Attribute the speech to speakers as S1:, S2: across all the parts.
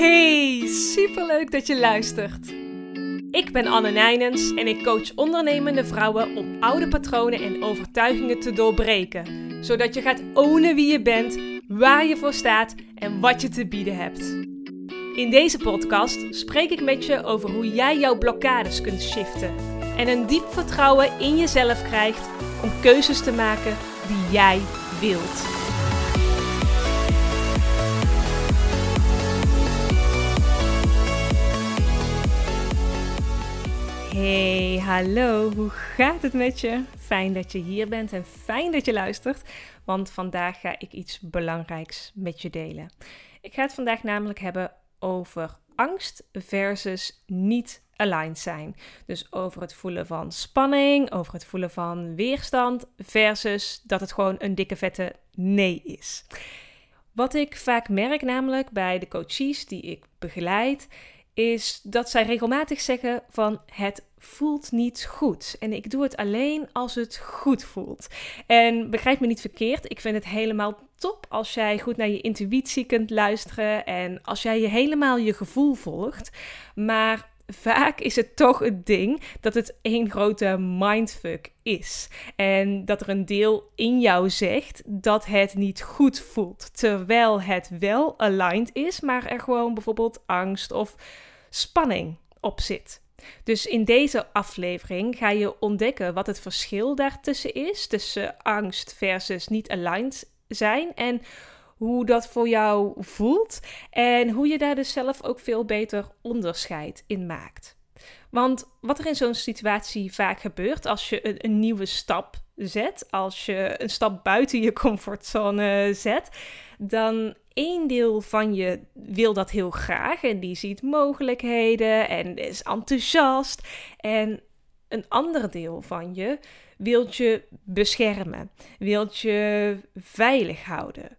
S1: Hey, superleuk dat je luistert. Ik ben Anne Nijnens en ik coach ondernemende vrouwen om oude patronen en overtuigingen te doorbreken. Zodat je gaat ownen wie je bent, waar je voor staat en wat je te bieden hebt. In deze podcast spreek ik met je over hoe jij jouw blokkades kunt shiften. En een diep vertrouwen in jezelf krijgt om keuzes te maken die jij wilt. Hey, hallo, hoe gaat het met je? Fijn dat je hier bent en fijn dat je luistert, want vandaag ga ik iets belangrijks met je delen. Ik ga het vandaag namelijk hebben over angst versus niet aligned zijn. Dus over het voelen van spanning, over het voelen van weerstand versus dat het gewoon een dikke vette nee is. Wat ik vaak merk namelijk bij de coaches die ik begeleid, is dat zij regelmatig zeggen van het voelt niet goed. En ik doe het alleen als het goed voelt. En begrijp me niet verkeerd, ik vind het helemaal top als jij goed naar je intuïtie kunt luisteren en als jij je helemaal je gevoel volgt. Maar vaak is het toch het ding dat het één grote mindfuck is. En dat er een deel in jou zegt dat het niet goed voelt. Terwijl het wel aligned is, maar er gewoon bijvoorbeeld angst of spanning op zit. Dus in deze aflevering ga je ontdekken wat het verschil daartussen is, tussen angst versus niet aligned zijn en hoe dat voor jou voelt en hoe je daar dus zelf ook veel beter onderscheid in maakt. Want wat er in zo'n situatie vaak gebeurt als je een, een, nieuwe stap zet, als je een stap buiten je comfortzone zet, dan één deel van je wil dat heel graag en die ziet mogelijkheden en is enthousiast. En een ander deel van je wilt je beschermen, wilt je veilig houden.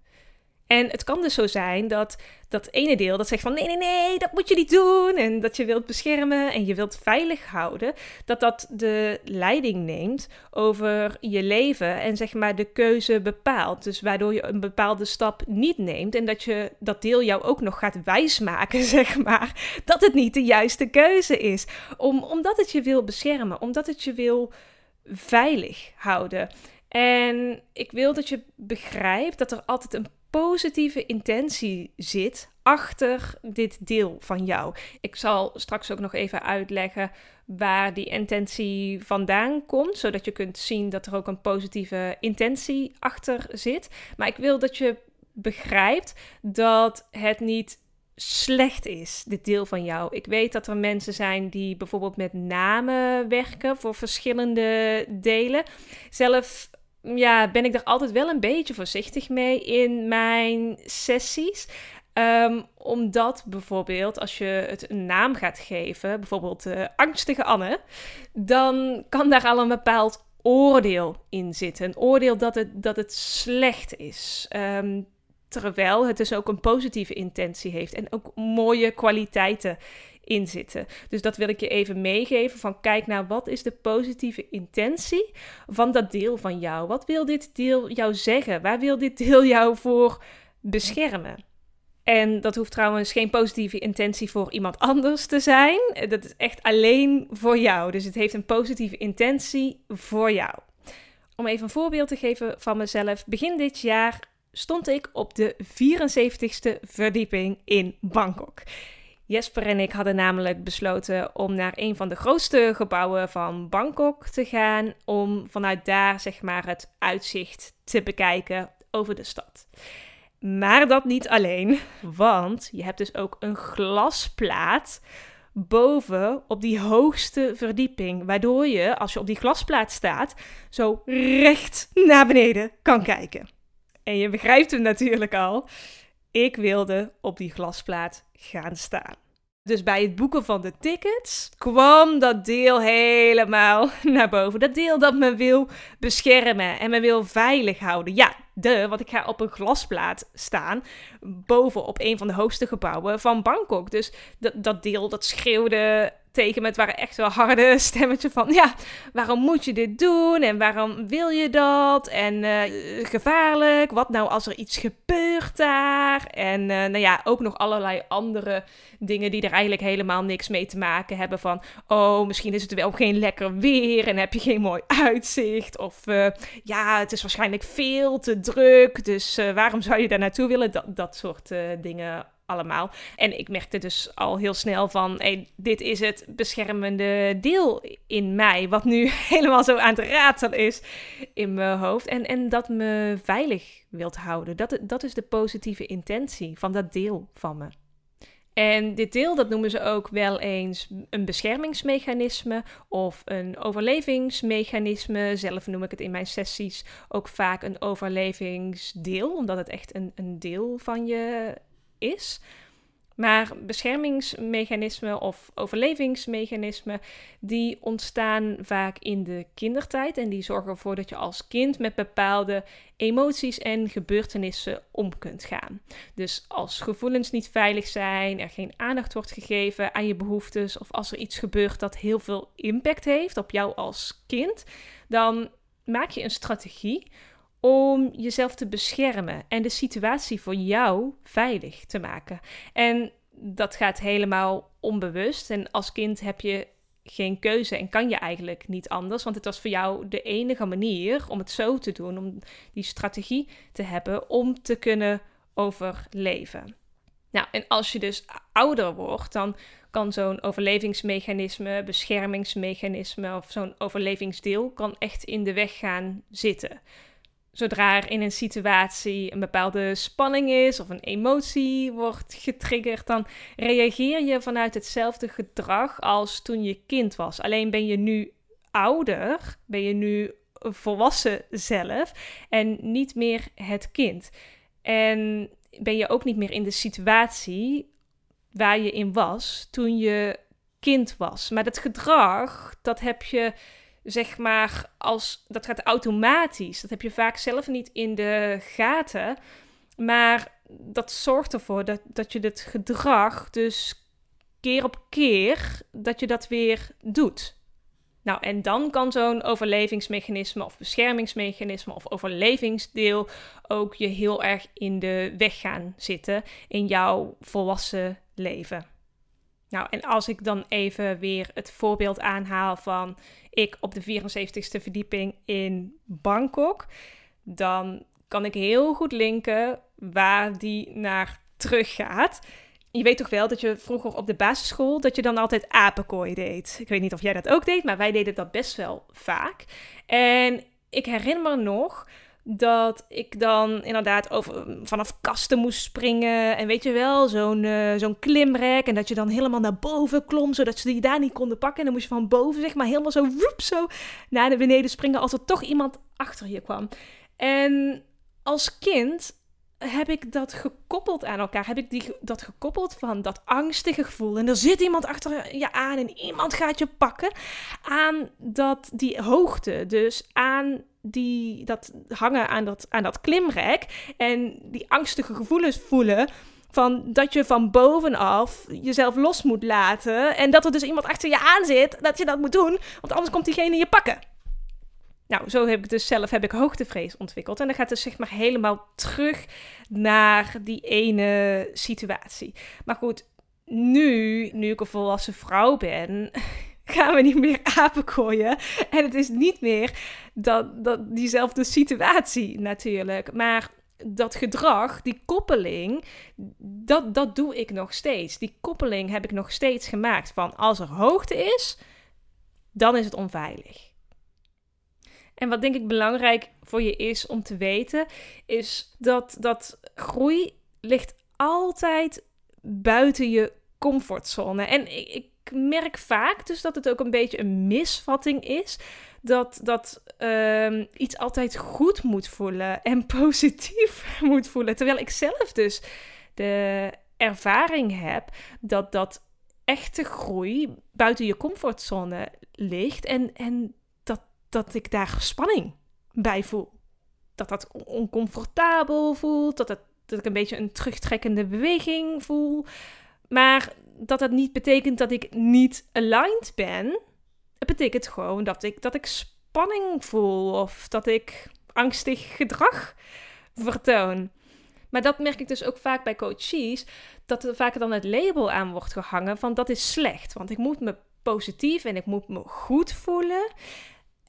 S1: En het kan dus zo zijn dat dat ene deel dat zegt van nee, nee, nee, dat moet je niet doen. En dat je wilt beschermen en je wilt veilig houden. Dat dat de leiding neemt over je leven en zeg maar de keuze bepaalt. Dus waardoor je een bepaalde stap niet neemt. En dat je dat deel jou ook nog gaat wijsmaken, zeg maar. Dat het niet de juiste keuze is. Om, omdat het je wil beschermen, omdat het je wil veilig houden. En ik wil dat je begrijpt dat er altijd een positieve intentie zit achter dit deel van jou. Ik zal straks ook nog even uitleggen waar die intentie vandaan komt, zodat je kunt zien dat er ook een positieve intentie achter zit. Maar ik wil dat je begrijpt dat het niet slecht is, dit deel van jou. Ik weet dat er mensen zijn die bijvoorbeeld met namen werken voor verschillende delen. Zelf ja, ben ik er altijd wel een beetje voorzichtig mee in mijn sessies. Um, omdat bijvoorbeeld als je het een naam gaat geven, bijvoorbeeld uh, angstige Anne, dan kan daar al een bepaald oordeel in zitten. Een oordeel dat het, dat het slecht is. Um, terwijl het dus ook een positieve intentie heeft en ook mooie kwaliteiten in zitten. Dus dat wil ik je even meegeven van kijk naar wat is de positieve intentie van dat deel van jou? Wat wil dit deel jou zeggen? Waar wil dit deel jou voor beschermen? En dat hoeft trouwens geen positieve intentie voor iemand anders te zijn. Dat is echt alleen voor jou. Dus het heeft een positieve intentie voor jou. Om even een voorbeeld te geven van mezelf. Begin dit jaar stond ik op de 74ste verdieping in Bangkok. Jesper en ik hadden namelijk besloten om naar een van de grootste gebouwen van Bangkok te gaan. Om vanuit daar zeg maar het uitzicht te bekijken over de stad. Maar dat niet alleen, want je hebt dus ook een glasplaat boven op die hoogste verdieping. Waardoor je, als je op die glasplaat staat, zo recht naar beneden kan kijken. En je begrijpt hem natuurlijk al. Ik wilde op die glasplaat gaan staan. Dus bij het boeken van de tickets kwam dat deel helemaal naar boven. Dat deel dat me wil beschermen en me wil veilig houden. Ja, de, want ik ga op een glasplaat staan boven op een van de hoogste gebouwen van Bangkok. Dus dat, dat deel dat schreeuwde tegen me. Het waren echt wel harde stemmetjes van, ja, waarom moet je dit doen? En waarom wil je dat? En uh, gevaarlijk, wat nou als er iets gebeurt daar? En uh, nou ja, ook nog allerlei andere dingen die er eigenlijk helemaal niks mee te maken hebben. Van, oh, misschien is het wel geen lekker weer en heb je geen mooi uitzicht. Of, uh, ja, het is waarschijnlijk veel te druk, dus waarom zou je daar naartoe willen? Dat, dat soort dingen allemaal. En ik merkte dus al heel snel van, dit is het beschermende deel in mij, wat nu helemaal zo aan het ratelen is in mijn hoofd. En, en dat me veilig wilt houden. Dat, dat is de positieve intentie van dat deel van me. En dit deel, dat noemen ze ook wel eens een beschermingsmechanisme of een overlevingsmechanisme. Zelf noem ik het in mijn sessies ook vaak een overlevingsdeel, omdat het echt een, een deel van je is. Maar beschermingsmechanismen of overlevingsmechanismen, die ontstaan vaak in de kindertijd. En die zorgen ervoor dat je als kind met bepaalde emoties en gebeurtenissen om kunt gaan. Dus als gevoelens niet veilig zijn, er geen aandacht wordt gegeven aan je behoeftes, of als er iets gebeurt dat heel veel impact heeft op jou als kind, dan maak je een strategie om jezelf te beschermen en de situatie voor jou veilig te maken. En dat gaat helemaal onbewust. En als kind heb je geen keuze en kan je eigenlijk niet anders, want het was voor jou de enige manier om het zo te doen, om die strategie te hebben om te kunnen overleven. Nou, en als je dus ouder wordt, dan kan zo'n overlevingsmechanisme, beschermingsmechanisme of zo'n overlevingsdeel kan echt in de weg gaan zitten zodra er in een situatie een bepaalde spanning is of een emotie wordt getriggerd, dan reageer je vanuit hetzelfde gedrag als toen je kind was. Alleen ben je nu ouder, ben je nu volwassen zelf en niet meer het kind. En ben je ook niet meer in de situatie waar je in was toen je kind was. Maar dat gedrag, dat heb je zeg maar, als, dat gaat automatisch. Dat heb je vaak zelf niet in de gaten. Maar dat zorgt ervoor dat, dat je dit gedrag dus keer op keer, dat je dat weer doet. Nou, en dan kan zo'n overlevingsmechanisme of beschermingsmechanisme of overlevingsdeel ook je heel erg in de weg gaan zitten in jouw volwassen leven. Nou, en als ik dan even weer het voorbeeld aanhaal van ik op de 74ste verdieping in Bangkok, dan kan ik heel goed linken waar die naar terug gaat. Je weet toch wel dat je vroeger op de basisschool dat je dan altijd apenkooi deed. Ik weet niet of jij dat ook deed, maar wij deden dat best wel vaak. En ik herinner me nog dat ik dan inderdaad over, vanaf kasten moest springen. En weet je wel, zo'n uh, zo'n klimrek. En dat je dan helemaal naar boven klom, zodat ze die daar niet konden pakken. En dan moest je van boven, zeg maar, helemaal zo, woep, zo naar de beneden springen. Als er toch iemand achter je kwam. En als kind heb ik dat gekoppeld aan elkaar. Heb ik die, dat gekoppeld van dat angstige gevoel. En er zit iemand achter je aan en iemand gaat je pakken. Aan dat, die hoogte. Dus aan die, dat hangen aan dat, aan dat klimrek. En die angstige gevoelens voelen. Van dat je van bovenaf jezelf los moet laten. En dat er dus iemand achter je aan zit. Dat je dat moet doen. Want anders komt diegene je pakken. Nou, zo heb ik dus zelf heb ik hoogtevrees ontwikkeld. En dan gaat dus zeg maar helemaal terug naar die ene situatie. Maar goed, nu, nu ik een volwassen vrouw ben, gaan we niet meer apenkooien. En het is niet meer dat, diezelfde situatie natuurlijk. Maar dat gedrag, die koppeling, dat, dat doe ik nog steeds. Die koppeling heb ik nog steeds gemaakt van als er hoogte is, dan is het onveilig. En wat denk ik belangrijk voor je is om te weten, is dat, dat groei ligt altijd buiten je comfortzone. En ik, ik merk vaak dus dat het ook een beetje een misvatting is. Dat, dat um, iets altijd goed moet voelen en positief moet voelen. Terwijl ik zelf dus de ervaring heb dat dat echte groei buiten je comfortzone ligt. En, en dat ik daar spanning bij voel. Dat dat oncomfortabel voelt, dat, het, dat ik een beetje een terugtrekkende beweging voel. Maar dat het niet betekent dat ik niet aligned ben. Het betekent gewoon dat ik, dat ik spanning voel of dat ik angstig gedrag vertoon. Maar dat merk ik dus ook vaak bij coaches, dat er vaak dan het label aan wordt gehangen van dat is slecht. Want ik moet me positief en ik moet me goed voelen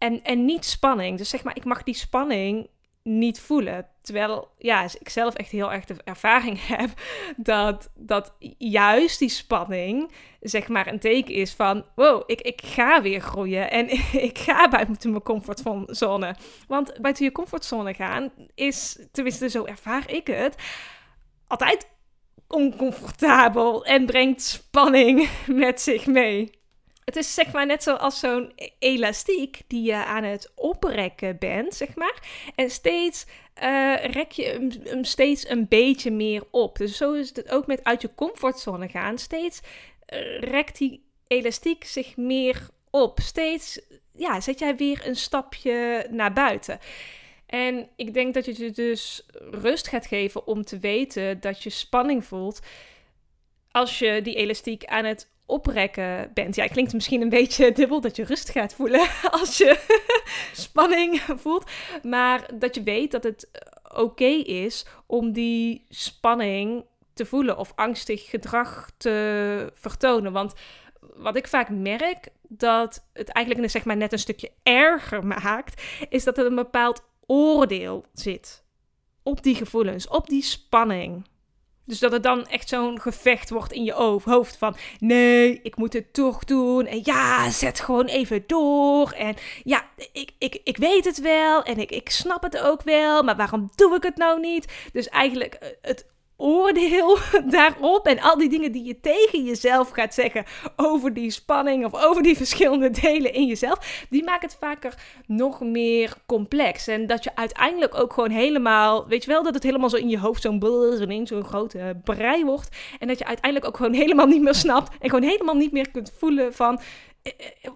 S1: en, en niet spanning. Dus zeg maar, ik mag die spanning niet voelen. Terwijl ja, ik zelf echt heel erg de ervaring heb dat, dat juist die spanning zeg maar een teken is van wow, ik, ik ga weer groeien en ik ga buiten mijn comfortzone. Want buiten je comfortzone gaan is, tenminste zo ervaar ik het, altijd oncomfortabel en brengt spanning met zich mee. Het is zeg maar net zoals zo'n elastiek die je aan het oprekken bent, zeg maar. En steeds uh, rek je hem, steeds een beetje meer op. Dus zo is het ook met uit je comfortzone gaan. Steeds uh, rekt die elastiek zich meer op. Steeds ja, zet jij weer een stapje naar buiten. En ik denk dat je je dus rust gaat geven om te weten dat je spanning voelt als je die elastiek aan het oprekken bent. Ja, het klinkt misschien een beetje dubbel dat je rust gaat voelen als je spanning voelt. Maar dat je weet dat het oké is om die spanning te voelen of angstig gedrag te vertonen. Want wat ik vaak merk, dat het eigenlijk zeg maar, net een stukje erger maakt, is dat er een bepaald oordeel zit op die gevoelens, op die spanning. Dus dat het dan echt zo'n gevecht wordt in je hoofd van nee, ik moet het toch doen. En ja, zet gewoon even door. En ja, ik, ik, ik weet het wel en ik, ik snap het ook wel, maar waarom doe ik het nou niet? Dus eigenlijk eh, het oordeel daarop en al die dingen die je tegen jezelf gaat zeggen over die spanning of over die verschillende delen in jezelf, die maken het vaker nog meer complex. En dat je uiteindelijk ook gewoon helemaal, weet je wel, dat het helemaal zo in je hoofd zo'n zo'n zo'n grote brei wordt. En dat je uiteindelijk ook gewoon helemaal niet meer snapt en gewoon helemaal niet meer kunt voelen van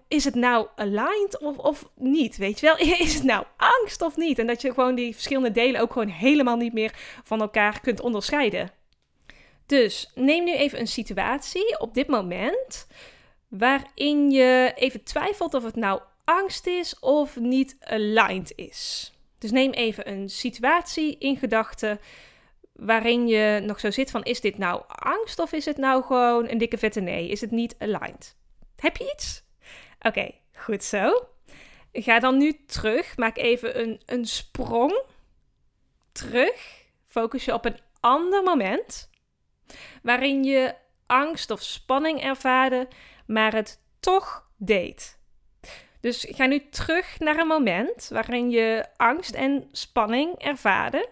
S1: is het nou aligned of, of niet? Weet je wel? Is het nou angst of niet? En dat je gewoon die verschillende delen ook gewoon helemaal niet meer van elkaar kunt onderscheiden. Dus neem nu even een situatie op dit moment waarin je even twijfelt of het nou angst is of niet aligned is. Dus neem even een situatie in gedachten waarin je nog zo zit van is dit nou angst of is het nou gewoon een dikke vette nee? Is het niet aligned? Heb je iets? Oké, goed zo. Ga dan nu terug. Maak even een, een sprong terug. Focus je op een ander moment waarin je angst of spanning ervaarde, maar het toch deed. Dus ga nu terug naar een moment waarin je angst en spanning ervaarde,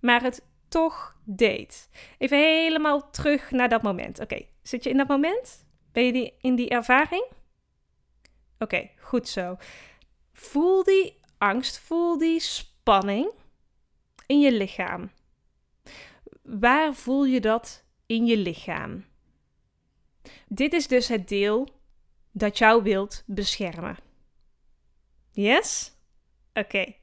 S1: maar het toch deed. Even helemaal terug naar dat moment. Oké, zit je in dat moment? Ben je die, in die ervaring? Oké, goed zo. Voel die angst, voel die spanning in je lichaam. Waar voel je dat in je lichaam? Dit is dus het deel dat jou wilt beschermen. Yes? Oké.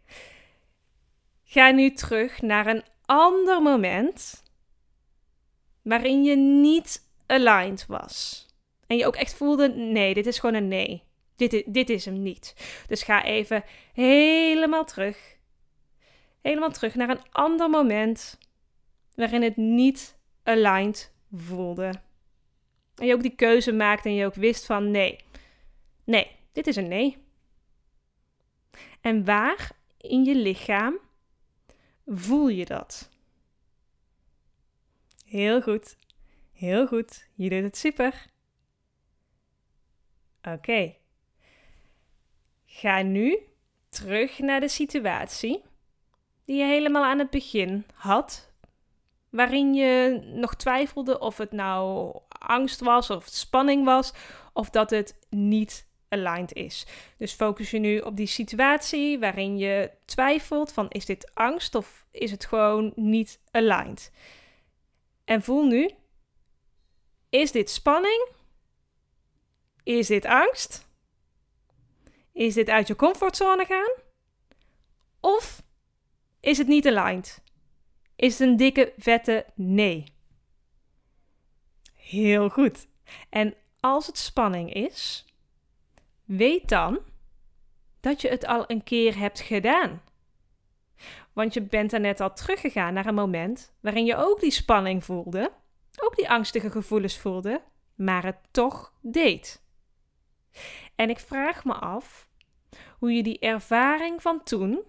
S1: Ga nu terug naar een ander moment waarin je niet aligned was. En je ook echt voelde: nee, dit is gewoon een nee. Dit is, dit is hem niet. Dus ga even helemaal terug. Helemaal terug naar een ander moment waarin het niet aligned voelde. En je ook die keuze maakte en je ook wist van nee. Nee, dit is een nee. En waar in je lichaam voel je dat? Heel goed. Heel goed. Je doet het super. Oké. Ga nu terug naar de situatie die je helemaal aan het begin had, waarin je nog twijfelde of het nou angst was of spanning was of dat het niet aligned is. Dus focus je nu op die situatie waarin je twijfelt van is dit angst of is het gewoon niet aligned. En voel nu, is dit spanning is dit angst? Is dit uit je comfortzone gaan? Of is het niet aligned? Is het een dikke, vette nee? Heel goed. En als het spanning is, weet dan dat je het al een keer hebt gedaan. Want je bent er net al teruggegaan naar een moment waarin je ook die spanning voelde, ook die angstige gevoelens voelde, maar het toch deed. En ik vraag me af hoe je die ervaring van toen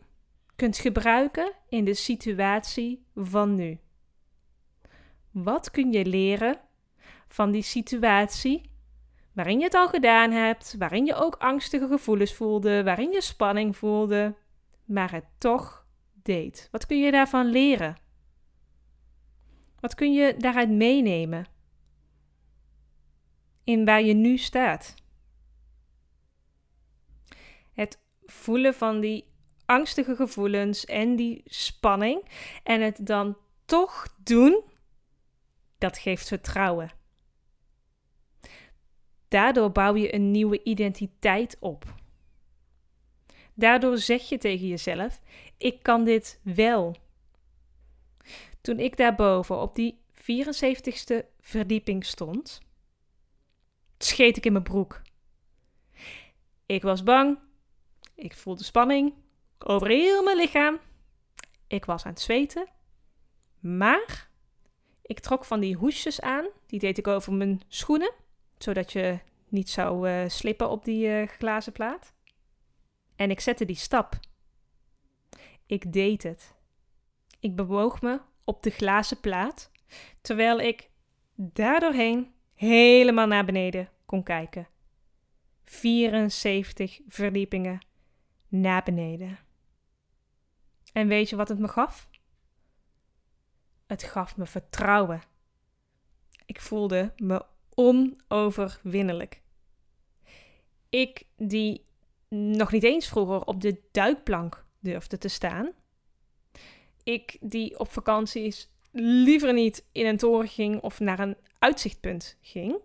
S1: kunt gebruiken in de situatie van nu. Wat kun je leren van die situatie waarin je het al gedaan hebt, waarin je ook angstige gevoelens voelde, waarin je spanning voelde, maar het toch deed? Wat kun je daarvan leren? Wat kun je daaruit meenemen? In waar je nu staat. Het voelen van die angstige gevoelens en die spanning en het dan toch doen, dat geeft vertrouwen. Daardoor bouw je een nieuwe identiteit op. Daardoor zeg je tegen jezelf: Ik kan dit wel. Toen ik daarboven op die 74ste verdieping stond, scheet ik in mijn broek. Ik was bang. Ik voelde spanning over heel mijn lichaam. Ik was aan het zweten. Maar ik trok van die hoesjes aan. Die deed ik over mijn schoenen zodat je niet zou uh, slippen op die uh, glazen plaat. En ik zette die stap. Ik deed het. Ik bewoog me op de glazen plaat, terwijl ik daardoorheen helemaal naar beneden kon kijken. 74 verdiepingen naar beneden. En weet je wat het me gaf? Het gaf me vertrouwen. Ik voelde me onoverwinnelijk. Ik, die nog niet eens vroeger op de duikplank durfde te staan. Ik, die op vakanties liever niet in een toren ging of naar een uitzichtpunt ging,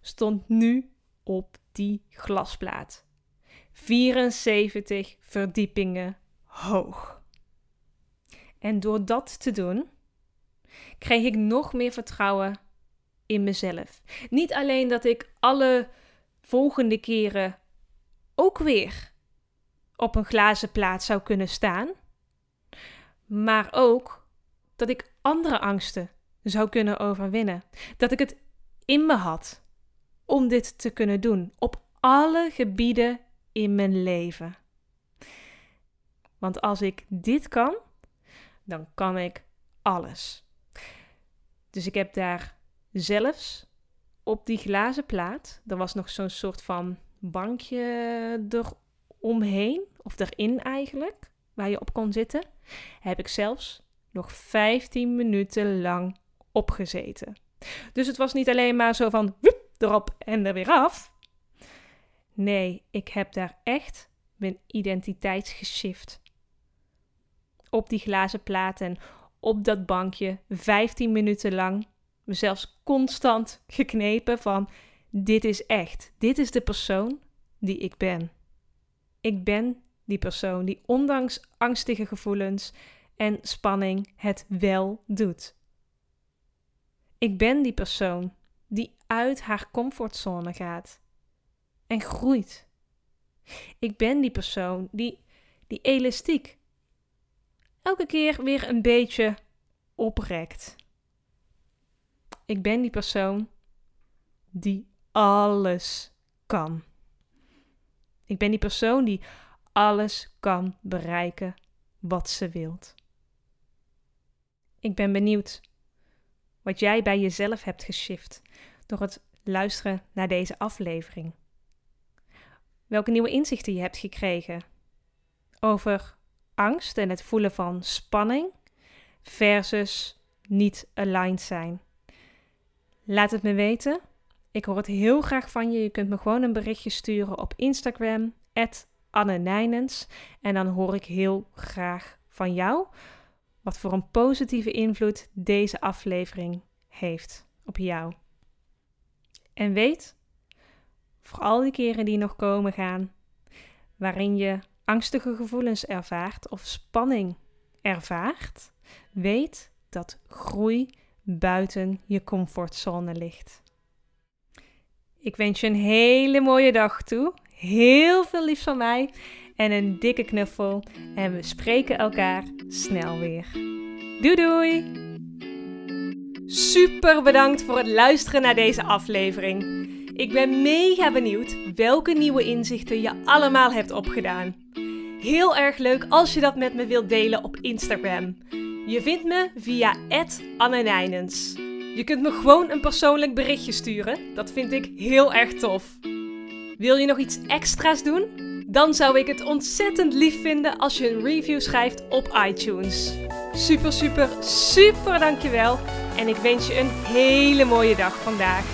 S1: stond nu op die glasplaat. 74 verdiepingen hoog. En door dat te doen, kreeg ik nog meer vertrouwen in mezelf. Niet alleen dat ik alle volgende keren ook weer op een glazen plaat zou kunnen staan, maar ook dat ik andere angsten zou kunnen overwinnen. Dat ik het in me had om dit te kunnen doen op alle gebieden in mijn leven. Want als ik dit kan, dan kan ik alles. Dus ik heb daar Zelfs op die glazen plaat, er was nog zo'n soort van bankje eromheen, of erin eigenlijk, waar je op kon zitten, heb ik zelfs nog 15 minuten lang opgezeten. Dus het was niet alleen maar zo van woep, erop en er weer af. Nee, ik heb daar echt mijn identiteit geshift. Op die glazen plaat en op dat bankje 15 minuten lang mezelf constant geknepen van dit is echt, dit is de persoon die ik ben. Ik ben die persoon die ondanks angstige gevoelens en spanning het wel doet. Ik ben die persoon die uit haar comfortzone gaat en groeit. Ik ben die persoon die die elastiek elke keer weer een beetje oprekt. Ik ben die persoon die alles kan. Ik ben die persoon die alles kan bereiken wat ze wilt. Ik ben benieuwd wat jij bij jezelf hebt geshift door het luisteren naar deze aflevering. Welke nieuwe inzichten je hebt gekregen over angst en het voelen van spanning versus niet aligned zijn. Laat het me weten. Ik hoor het heel graag van je. Je kunt me gewoon een berichtje sturen op Instagram, Anne Nijnens. En dan hoor ik heel graag van jou wat voor een positieve invloed deze aflevering heeft op jou. En weet, voor al die keren die nog komen gaan, waarin je angstige gevoelens ervaart of spanning ervaart, weet dat groei buiten je comfortzone ligt. Ik wens je een hele mooie dag toe. Heel veel liefs van mij en een dikke knuffel. En we spreken elkaar snel weer. Doei doei! Super bedankt voor het luisteren naar deze aflevering. Ik ben mega benieuwd welke nieuwe inzichten je allemaal hebt opgedaan. Heel erg leuk als je dat met me wilt delen op Instagram. Je vindt me via @annenijnens. Je kunt me gewoon een persoonlijk berichtje sturen. Dat vind ik heel erg tof. Wil je nog iets extra's doen? Dan zou ik het ontzettend lief vinden als je een review schrijft op iTunes. Super, super, super dankjewel. En ik wens je een hele mooie dag vandaag.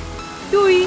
S1: Doei!